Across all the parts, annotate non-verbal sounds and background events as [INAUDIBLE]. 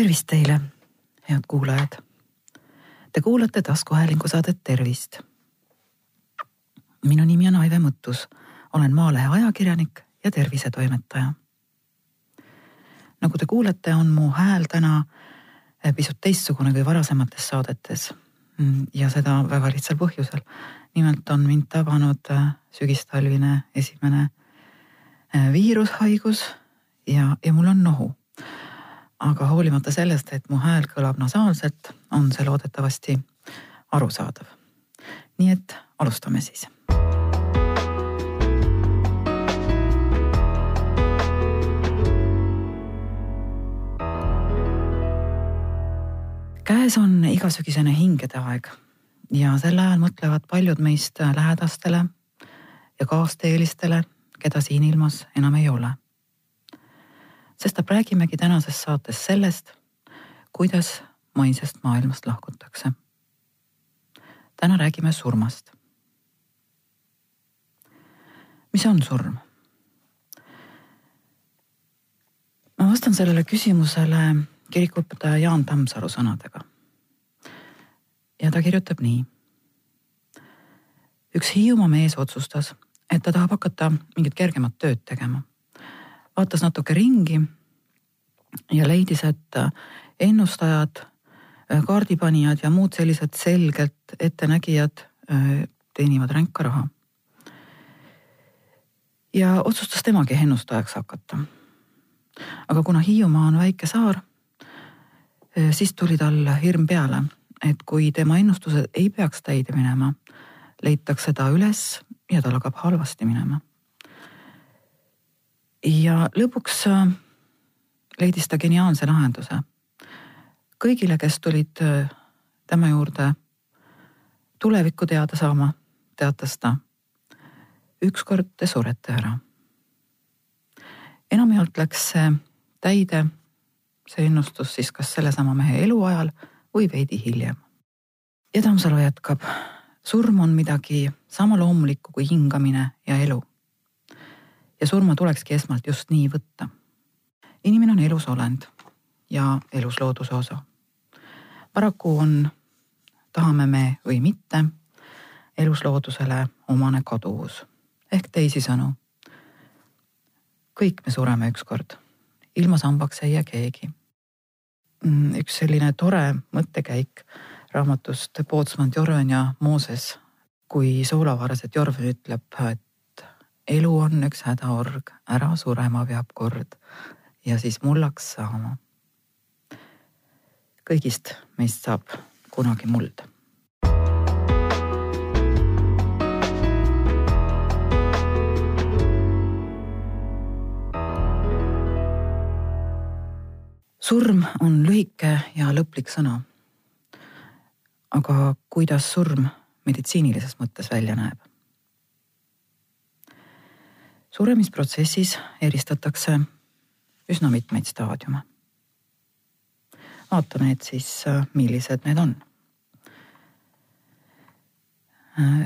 tervist teile, head kuulajad. Te kuulate taskuhäälingu saadet Tervist. minu nimi on Aive Mõttus, olen Maalehe ajakirjanik ja tervisetoimetaja. nagu te kuulete, on mu hääl täna pisut teistsugune kui varasemates saadetes. ja seda väga lihtsal põhjusel. nimelt on mind tabanud sügistalvine esimene viirushaigus ja, ja mul on nohu aga hoolimata sellest, et mu hääl kõlab nasaalselt, on see loodetavasti arusaadav. nii et alustame siis. käes on igasügisene hingede aeg ja sel ajal mõtlevad paljud meist lähedastele ja kaasteelistele, keda siin ilmas enam ei ole sestap räägimegi tänases saates sellest, kuidas maisest maailmast lahkutakse. täna räägime surmast. mis on surm? ma vastan sellele küsimusele kirikuõpetaja Jaan Tammsalu sõnadega. ja ta kirjutab nii. üks Hiiumaa mees otsustas, et ta tahab hakata mingit kergemat tööd tegema vaatas natuke ringi ja leidis, et ennustajad, kaardipanijad ja muud sellised selgelt ettenägijad äh, teenivad ränka raha. ja otsustas temagi ennustajaks hakata. aga kuna Hiiumaa on väike saar, äh, siis tuli tal hirm peale, et kui tema ennustused ei peaks täide minema, leitakse ta üles ja tal hakkab halvasti minema ja lõpuks äh, leidis ta geniaalse lahenduse. kõigile, kes tulid äh, tema juurde tulevikku teada saama, teatas ta. ükskord te surete ära. enamjaolt läks see täide, see ennustus siis kas sellesama mehe eluajal või veidi hiljem. ja Tammsalu jätkab. surm on midagi sama loomulikku kui hingamine ja elu ja surma tulekski esmalt just nii võtta. inimene on elus olend ja elus looduse osa. paraku on, tahame me või mitte, elus loodusele omane kaduvus ehk teisisõnu. kõik me sureme ükskord, ilma sambaks ei jää keegi. Mm, üks selline tore mõttekäik raamatust Pootsman, Jorven ja Mooses, kui soolavaras, et Jorven ütleb, et elu on üks hädaorg, ära surema peab kord ja siis mullaks saama. kõigist meist saab kunagi muld. surm on lühike ja lõplik sõna. aga kuidas surm meditsiinilises mõttes välja näeb? Suremisprotsessis eristatakse üsna mitmeid staadiume. vaatame need siis, millised need on.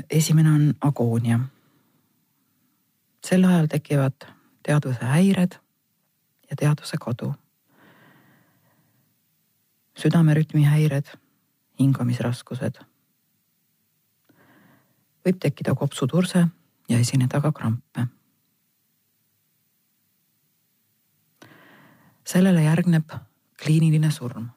Esimene on agoonia. sel ajal tekivad teadvuse häired ja teadvuse kadu. südamerütmi häired, hingamisraskused. võib tekkida kopsuturse ja esineda ka krampe sellele järgneb kliiniline surm.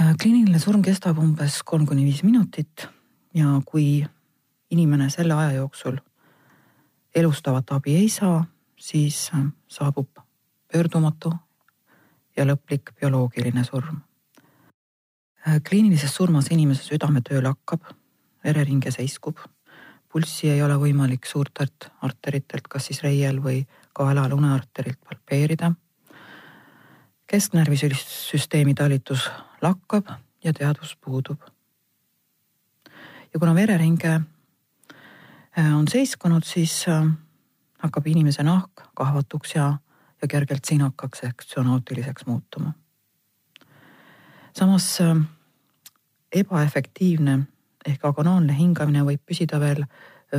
Äh, kliiniline surm kestab umbes kolm kuni viis minutit ja kui inimene selle aja jooksul elustavat abi ei saa, siis äh, saabub pöördumatu ja lõplik bioloogiline surm. Äh, kliinilises surmas inimese südametöö lakkab, vereringe seiskub pulssi ei ole võimalik suurtelt arteritelt, kas siis reiel või kaela lunearterilt palpeerida. kesknärvisüsteemi talitus lakkab ja teadvus puudub. ja kuna vereringe äh, on seiskunud, siis äh, hakkab inimese nahk kahvatuks ja, ja kergelt sinakaks ehk tsüanootiliseks muutuma. samas äh, ebaefektiivne ehk agonaalne hingamine võib püsida veel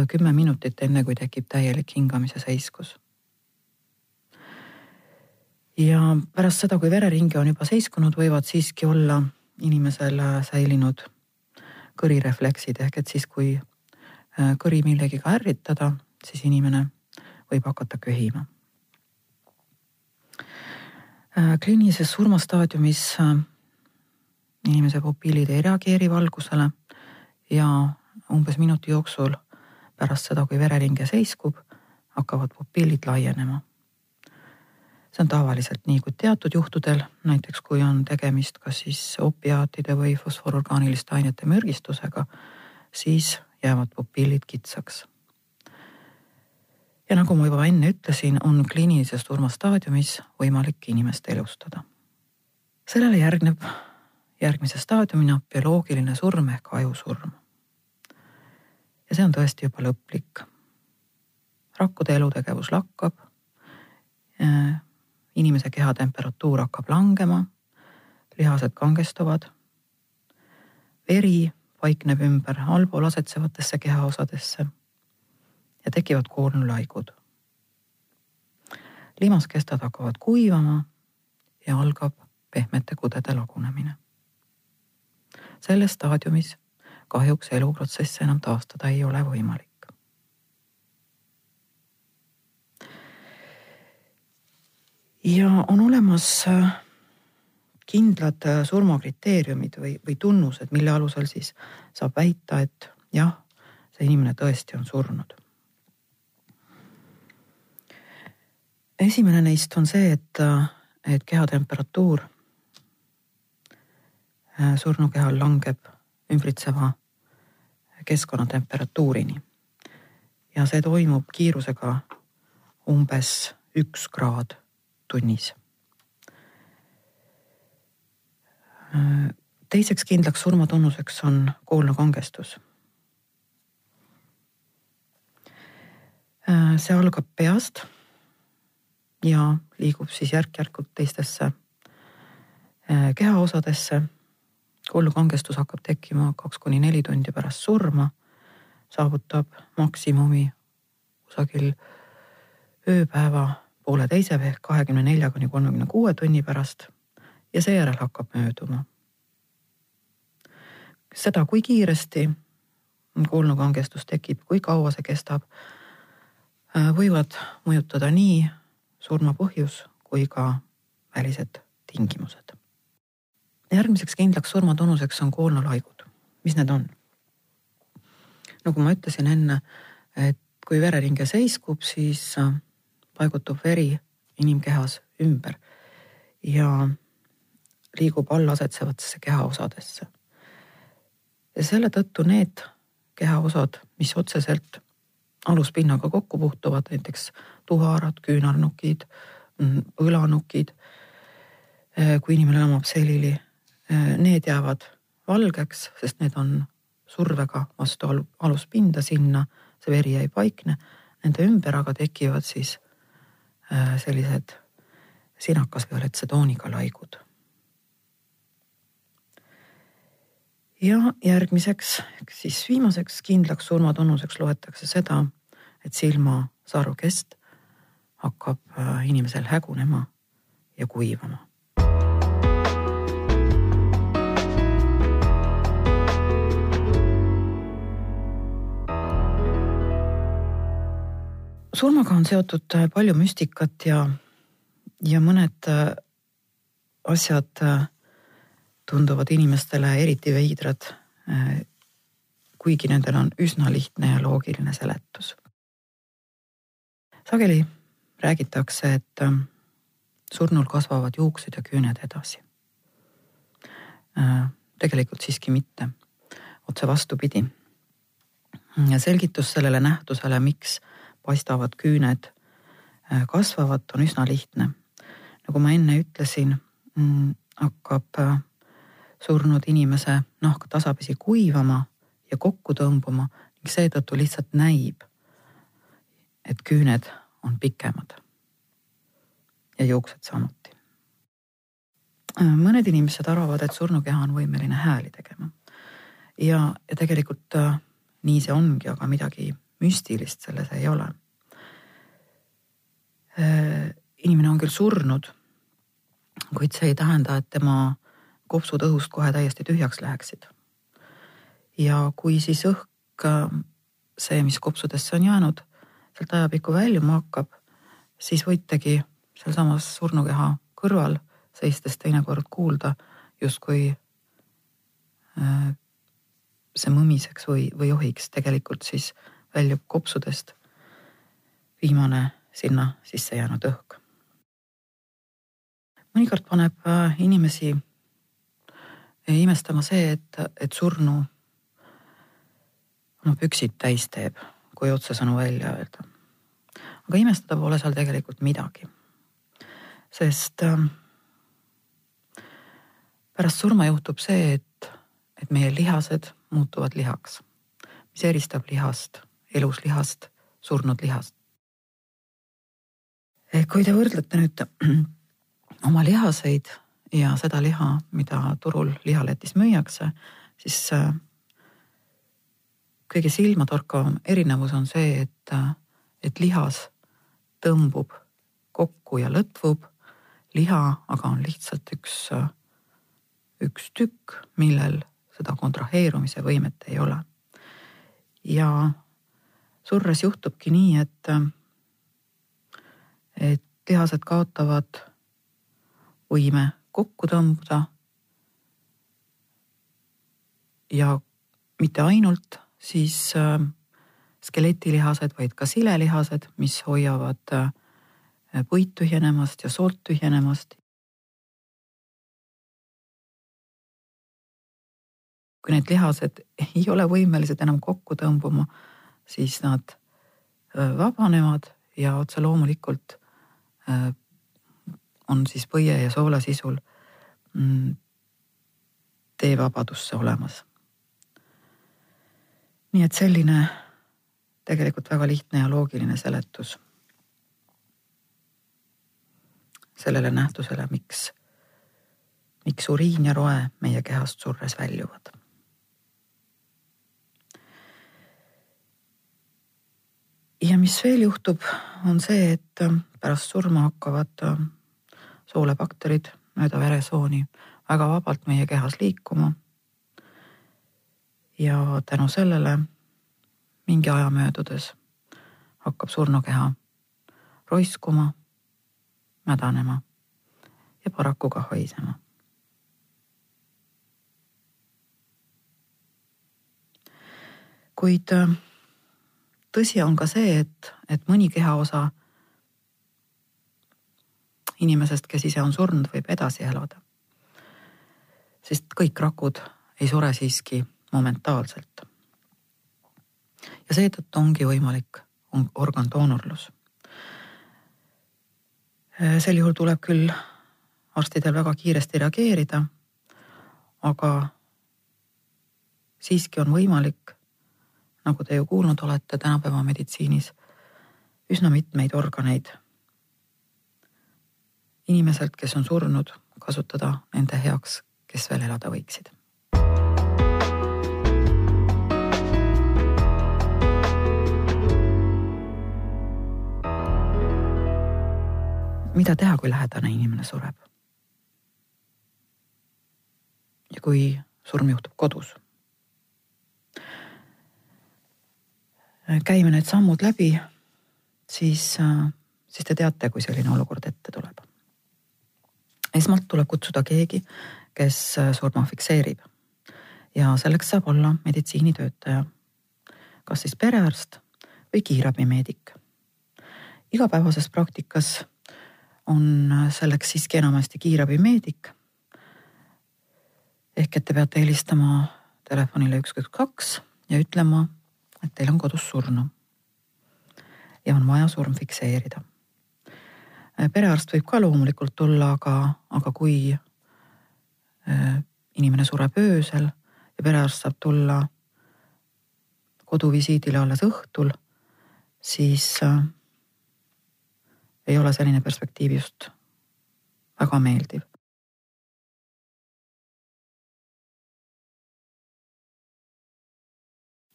kümme minutit, enne kui tekib täielik hingamise seiskus. ja pärast seda, kui vereringe on juba seiskunud, võivad siiski olla inimesel säilinud kõrirefleksid ehk et siis, kui kõri millegiga ärritada, siis inimene võib hakata köhima. Kliinilises surmastaadiumis inimese pupillid ei reageeri valgusele ja umbes minuti jooksul pärast seda, kui vereringe seiskub, hakkavad pupillid laienema. see on tavaliselt nii, kuid teatud juhtudel, näiteks kui on tegemist kas siis opiaatide või fosfororgaaniliste ainete mürgistusega, siis jäävad pupillid kitsaks. ja nagu ma juba enne ütlesin, on kliinilises surmastaadiumis võimalik inimest elustada. sellele järgneb järgmise staadiumina bioloogiline surm ehk ajusurm. ja see on tõesti juba lõplik. rakkude elutegevus lakkab. inimese kehatemperatuur hakkab langema, lihased kangestuvad. veri paikneb ümber allpool asetsevatesse kehaosadesse ja tekivad koornulaigud. limaskestad hakkavad kuivama ja algab pehmete kudede lagunemine selles staadiumis kahjuks eluprotsesse enam taastada ei ole võimalik. ja on olemas äh, kindlad äh, surmakriteeriumid või, või tunnused, mille alusel siis saab väita, et jah, see inimene tõesti on surnud. esimene neist on see, et, äh, et kehatemperatuur surnukehal langeb ümbritseva keskkonna temperatuurini. ja see toimub kiirusega umbes üks kraad tunnis. Äh, teiseks kindlaks surmatunnuseks on koolnokangestus. Äh, see algab peast ja liigub siis järk-järgult teistesse kehaosadesse kollukangestus hakkab tekkima kaks kuni neli tundi pärast surma, saavutab maksimumi kusagil ööpäeva pooleteise ehk kahekümne nelja kuni kolmekümne kuue tunni pärast ja seejärel hakkab mööduma. seda, kui kiiresti kuulnukangestus tekib, kui kaua see kestab, võivad mõjutada nii surma põhjus kui ka välised tingimused järgmiseks kindlaks surmatunnuseks on koolnolaigud. mis need on? nagu ma ütlesin enne, et kui vereringe seiskub, siis äh, paigutub veri inimkehas ümber ja liigub allasetsevatesse kehaosadesse. ja selle tõttu need kehaosad, mis otseselt aluspinnaga kokku puutuvad, näiteks tuharad, küünarnukid, mm, õlanukid. Äh, kui inimene lamab selili need jäävad valgeks, sest need on survega vastu aluspinda sinna, see veri ei paikne. Nende ümber aga tekivad siis äh, sellised sinakas-violetse tooniga laigud. ja järgmiseks, siis viimaseks kindlaks surmatunnuseks loetakse seda, et silmasaaru kest hakkab äh, inimesel hägunema ja kuivama surmaga on seotud äh, palju müstikat ja, ja mõned äh, asjad äh, tunduvad inimestele eriti veidrad. kuigi nendel on üsna lihtne ja loogiline seletus. sageli räägitakse, et surnul kasvavad juuksed ja küüned edasi. tegelikult siiski mitte, otse vastupidi. ja selgitus sellele nähtusele, miks paistavad küüned äh, kasvavad, on üsna lihtne. nagu ma enne ütlesin, mm, hakkab äh, surnud inimese nahk tasapisi kuivama ja kokku tõmbuma ning seetõttu lihtsalt näib, et küüned on pikemad. ja juuksed samuti. Äh, mõned inimesed arvavad, et surnukeha on võimeline hääli tegema. ja, ja tegelikult nii see ongi, aga midagi müstilist selles ei ole. Äh, inimene on küll surnud, kuid see ei tähenda, et tema kopsud õhust kohe täiesti tühjaks läheksid. ja kui siis õhk, see, mis kopsudesse on jäänud, sealt ajapikku väljuma hakkab, siis võitegi sealsamas surnukeha kõrval seistes teinekord kuulda justkui äh, see mõmiseks või, või johiks, tegelikult siis väljub kopsudest viimane sinna sisse jäänud õhk. mõnikord paneb äh, inimesi imestama see, et, et surnu oma püksid täis teeb, kui otsesõnu välja öelda. aga imestada pole seal tegelikult midagi. sest äh, pärast surma juhtub see, et, et meie lihased muutuvad lihaks, mis eristab lihast, elus lihast, surnud lihast. kui te võrdlete nüüd [CLEARS THROAT] oma lihaseid ja seda liha, mida turul lihaletis müüakse, siis äh, kõige silmatorkavam erinevus on see, et, äh, et lihas tõmbub kokku ja lõtvub, liha aga on lihtsalt üks, üks tükk, millel seda kontraheerumise võimet ei ole. ja surres juhtubki nii, et, et lihased kaotavad võime kokku tõmbuda. ja mitte ainult siis äh, skeletilihased, vaid ka silelihased, mis hoiavad äh, puit tühjenemast ja soolt tühjenemast. kui need lihased ei ole võimelised enam kokku tõmbuma, siis nad vabanevad ja otse loomulikult on siis põie ja soola sisul mm, tee vabadusse olemas. nii et selline tegelikult väga lihtne ja loogiline seletus sellele nähtusele, miks, miks uriin ja roe meie kehast surres väljuvad. Ja mis veel juhtub, on see, et pärast surma hakkavad soolebakterid mööda veresooni väga vabalt meie kehas liikuma. ja tänu sellele mingi aja möödudes hakkab surnukeha roiskuma, mädanema ja paraku ka haisema. kuid äh, tõsi on ka see, et, et mõni kehaosa inimesest, kes ise on surnud, võib edasi elada. sest kõik rakud ei sure siiski momentaalselt. ja seetõttu ongi võimalik organdoonorlus. sel juhul tuleb küll arstidel väga kiiresti reageerida, aga siiski on võimalik, nagu te ju kuulnud olete tänapäeva meditsiinis, üsna mitmeid organeid inimeselt, kes on surnud, kasutada nende heaks, kes veel elada võiksid. mida teha, kui lähedane inimene sureb? ja kui surm juhtub kodus? Käime need sammud läbi, siis, siis te teate, kui selline olukord ette tuleb esmalt tuleb kutsuda keegi, kes äh, surma fikseerib. ja selleks saab olla meditsiinitöötaja, kas siis perearst või kiirabimeedik. igapäevases praktikas on äh, selleks siiski enamasti kiirabimeedik. ehk et te peate helistama telefonile üks, üks, kaks ja ütlema, et teil on kodus surnu. ja on vaja surm fikseerida perearst võib ka loomulikult tulla, aga, aga kui äh, inimene sureb öösel ja perearst saab tulla koduvisiidile alles õhtul, siis äh, ei ole selline perspektiiv just väga meeldiv.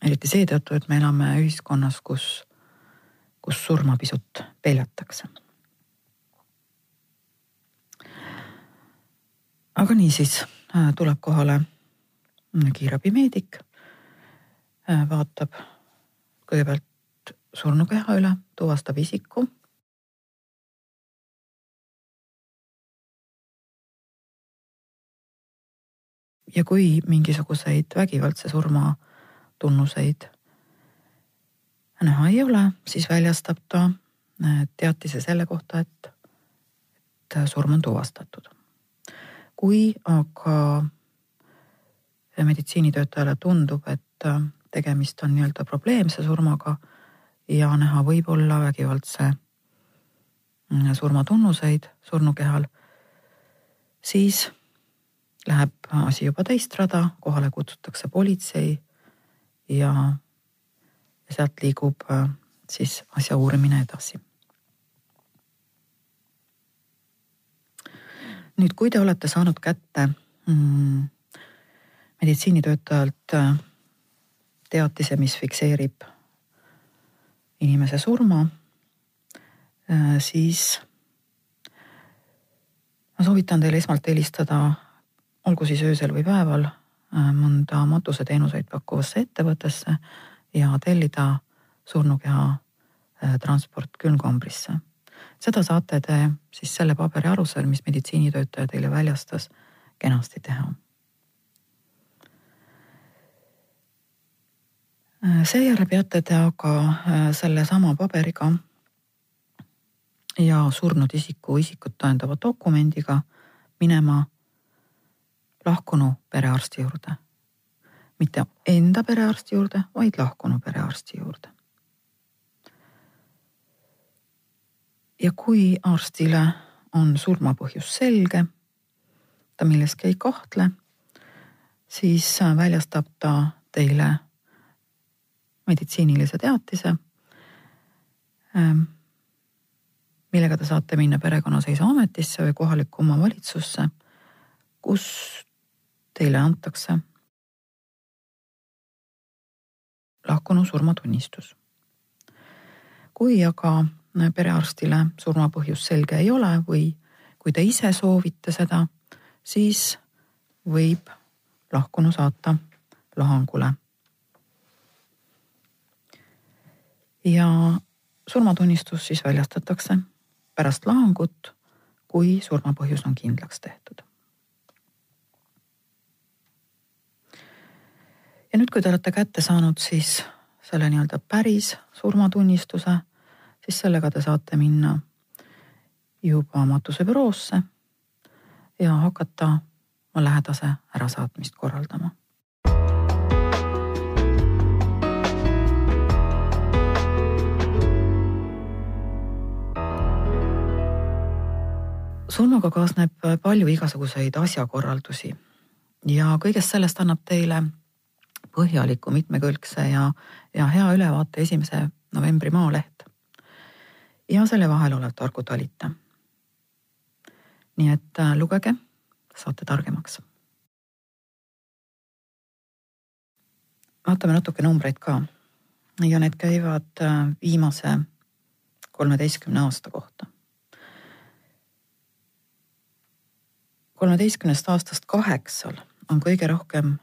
Eriti seetõttu, et me elame ühiskonnas, kus, kus surma pisut peljatakse. Aga niisiis tuleb kohale kiirabimeedik, vaatab kõigepealt surnukeha üle, tuvastab isiku. Ja kui mingisuguseid vägivaldse surma tunnuseid näha ei ole, siis väljastab ta äh, teatise selle kohta, et, et surm on tuvastatud. kui aga meditsiinitöötajale tundub, et äh, tegemist on nii-öelda probleemse surmaga ja näha võib-olla vägivaldse mm, surmatunnuseid surnukehal, siis läheb asi juba teist rada, kohale kutsutakse politsei ja sealt liigub äh, siis asja uurimine edasi. nüüd, kui te olete saanud kätte mm, meditsiinitöötajalt äh, teatise, mis fikseerib inimese surma, äh, siis ma soovitan teil esmalt helistada olgu siis öösel või päeval mõnda matuseteenuseid pakkuvasse ettevõttesse ja tellida surnukeha äh, transport külmkambrisse. seda saate te siis selle paberi alusel, mis meditsiinitöötaja teile väljastas, kenasti teha. Äh, seejärel peate te aga sellesama paberiga ja surnud isiku isikut tõendava dokumendiga minema lahkunu perearsti juurde. mitte enda perearsti juurde, vaid lahkunu perearsti juurde. ja kui arstile on surmapõhjus selge, ta milleski ei kahtle, siis väljastab ta teile meditsiinilise teatise, ähm, millega te saate minna perekonnaseisuametisse või kohalikku omavalitsusse, kus teile antakse lahkunu surmatunnistus. kui aga perearstile surmapõhjus selge ei ole või kui te ise soovite seda, siis võib lahkunu saata lahangule. ja surmatunnistus siis väljastatakse pärast lahangut, kui surmapõhjus on kindlaks tehtud ja nüüd, kui te olete kätte saanud siis selle nii-öelda päris surmatunnistuse, siis sellega te saate minna juba matusebüroosse ja hakata oma lähedase ärasaatmist korraldama. surmaga kaasneb palju igasuguseid asjakorraldusi ja kõigest sellest annab teile põhjaliku, mitmekülgse ja, ja hea ülevaate esimese novembri Maaleht. ja selle vahel olev Targu talita. nii et äh, lugege, saate targemaks. vaatame natuke numbreid ka ja need käivad äh, viimase kolmeteistkümne aasta kohta. kolmeteistkümnest aastast kaheksal on kõige rohkem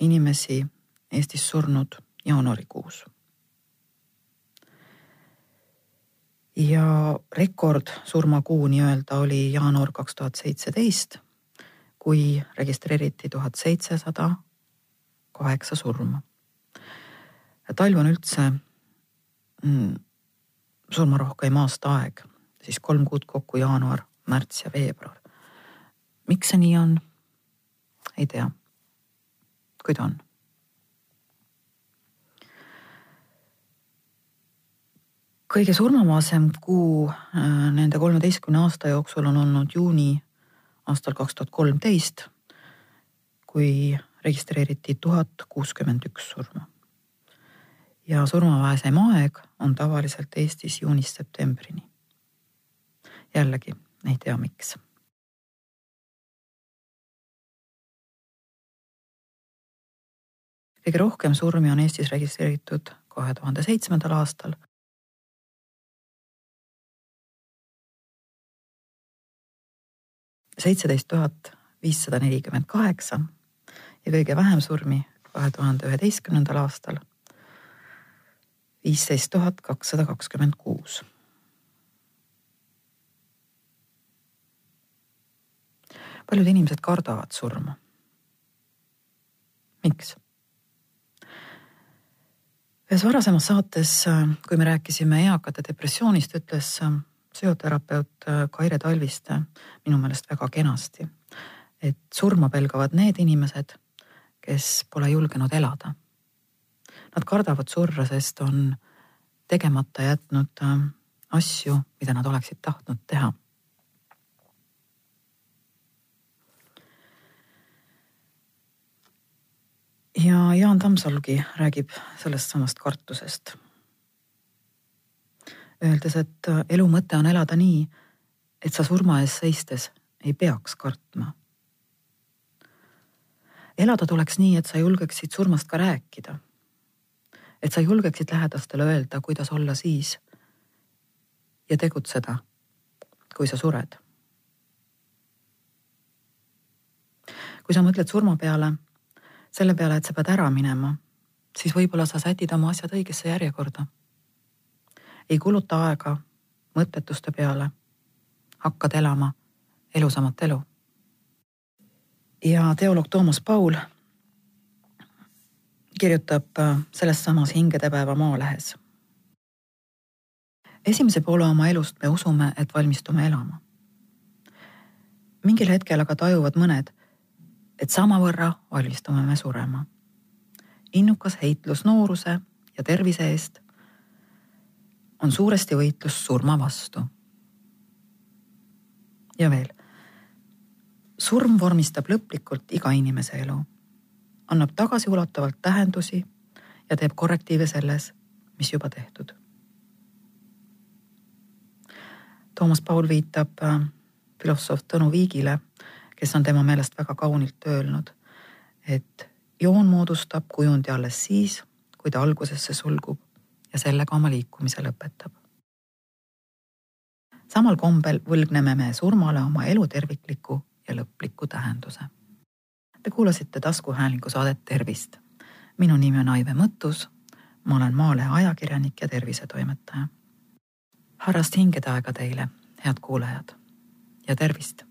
inimesi Eestis surnud jaanuarikuus. ja rekord surmakuu nii-öelda oli jaanuar kaks tuhat seitseteist, kui registreeriti tuhat seitsesada kaheksa surma. talv on üldse mm, surmarohkeim aastaaeg, siis kolm kuud kokku jaanuar, märts ja veebruar. miks see nii on? ei tea. kuid on kõige surmavaesem kuu äh, nende kolmeteistkümne aasta jooksul on olnud juuni aastal kaks tuhat kolmteist, kui registreeriti tuhat kuuskümmend üks surma. ja surmavaesem aeg on tavaliselt Eestis juunist septembrini. jällegi ei tea, miks kõige rohkem surmi on Eestis registreeritud kahe tuhande seitsmendal aastal seitseteist tuhat viissada nelikümmend kaheksa ja kõige vähem surmi kahe tuhande üheteistkümnendal aastal viisteist tuhat kakssada kakskümmend kuus. paljud inimesed kardavad surma. miks? ühes varasemas saates, kui me rääkisime eakate depressioonist, ütles psühhoterapeut Kaire Talviste minu meelest väga kenasti, et surma pelgavad need inimesed, kes pole julgenud elada Nad kardavad surra, sest on tegemata jätnud äh, asju, mida nad oleksid tahtnud teha. ja Jaan Tammsalugi räägib sellest samast kartusest. Öeldes, et äh, elu mõte on elada nii, et sa surma ees seistes ei peaks kartma. elada tuleks nii, et sa julgeksid surmast ka rääkida et sa julgeksid lähedastele öelda, kuidas olla siis ja tegutseda, kui sa sured. kui sa mõtled surma peale, selle peale, et sa pead ära minema, siis võib-olla sa sätid oma asjad õigesse järjekorda. Ei kuluta aega mõttetuste peale, hakkad elama elusamat elu. ja teoloog Toomas Paul kirjutab äh, selles samas Hingedepäeva Maalehes. esimese poole oma elust me usume, et valmistume elama. mingil hetkel aga tajuvad mõned, et samavõrra valmistume me surema. innukas heitlus nooruse ja tervise eest on suuresti võitlus surma vastu. ja veel, surm vormistab lõplikult iga inimese elu annab tagasiulatuvalt tähendusi ja teeb korrektiive selles, mis juba tehtud. Toomas Paul viitab äh, filosoof Tõnu Viigile, kes on tema meelest väga kaunilt öelnud, et joon moodustab kujundi alles siis, kui ta algusesse sulgub ja sellega oma liikumise lõpetab. samal kombel võlgneme me surmale oma elu tervikliku ja lõpliku tähenduse Te kuulasite taskuhäälingu saadet Tervist. minu nimi on Aive Mõttus. ma olen Maalehe ajakirjanik ja tervisetoimetaja. harrast hingedaega teile, head kuulajad ja tervist